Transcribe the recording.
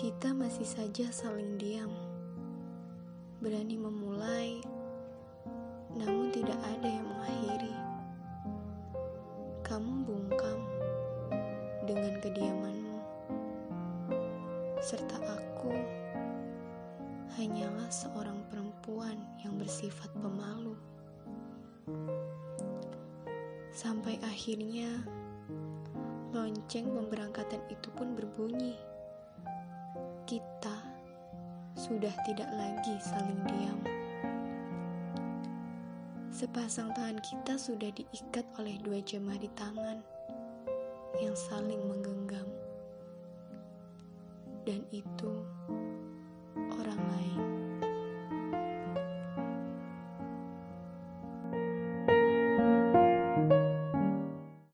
Kita masih saja saling diam, berani memulai, namun tidak ada yang mengakhiri. Kamu bungkam dengan kediamanmu, serta aku hanyalah seorang perempuan yang bersifat pemalu. Sampai akhirnya lonceng pemberangkatan itu pun berbunyi. Kita sudah tidak lagi saling diam. Sepasang tangan kita sudah diikat oleh dua jemari tangan yang saling menggenggam. Dan itu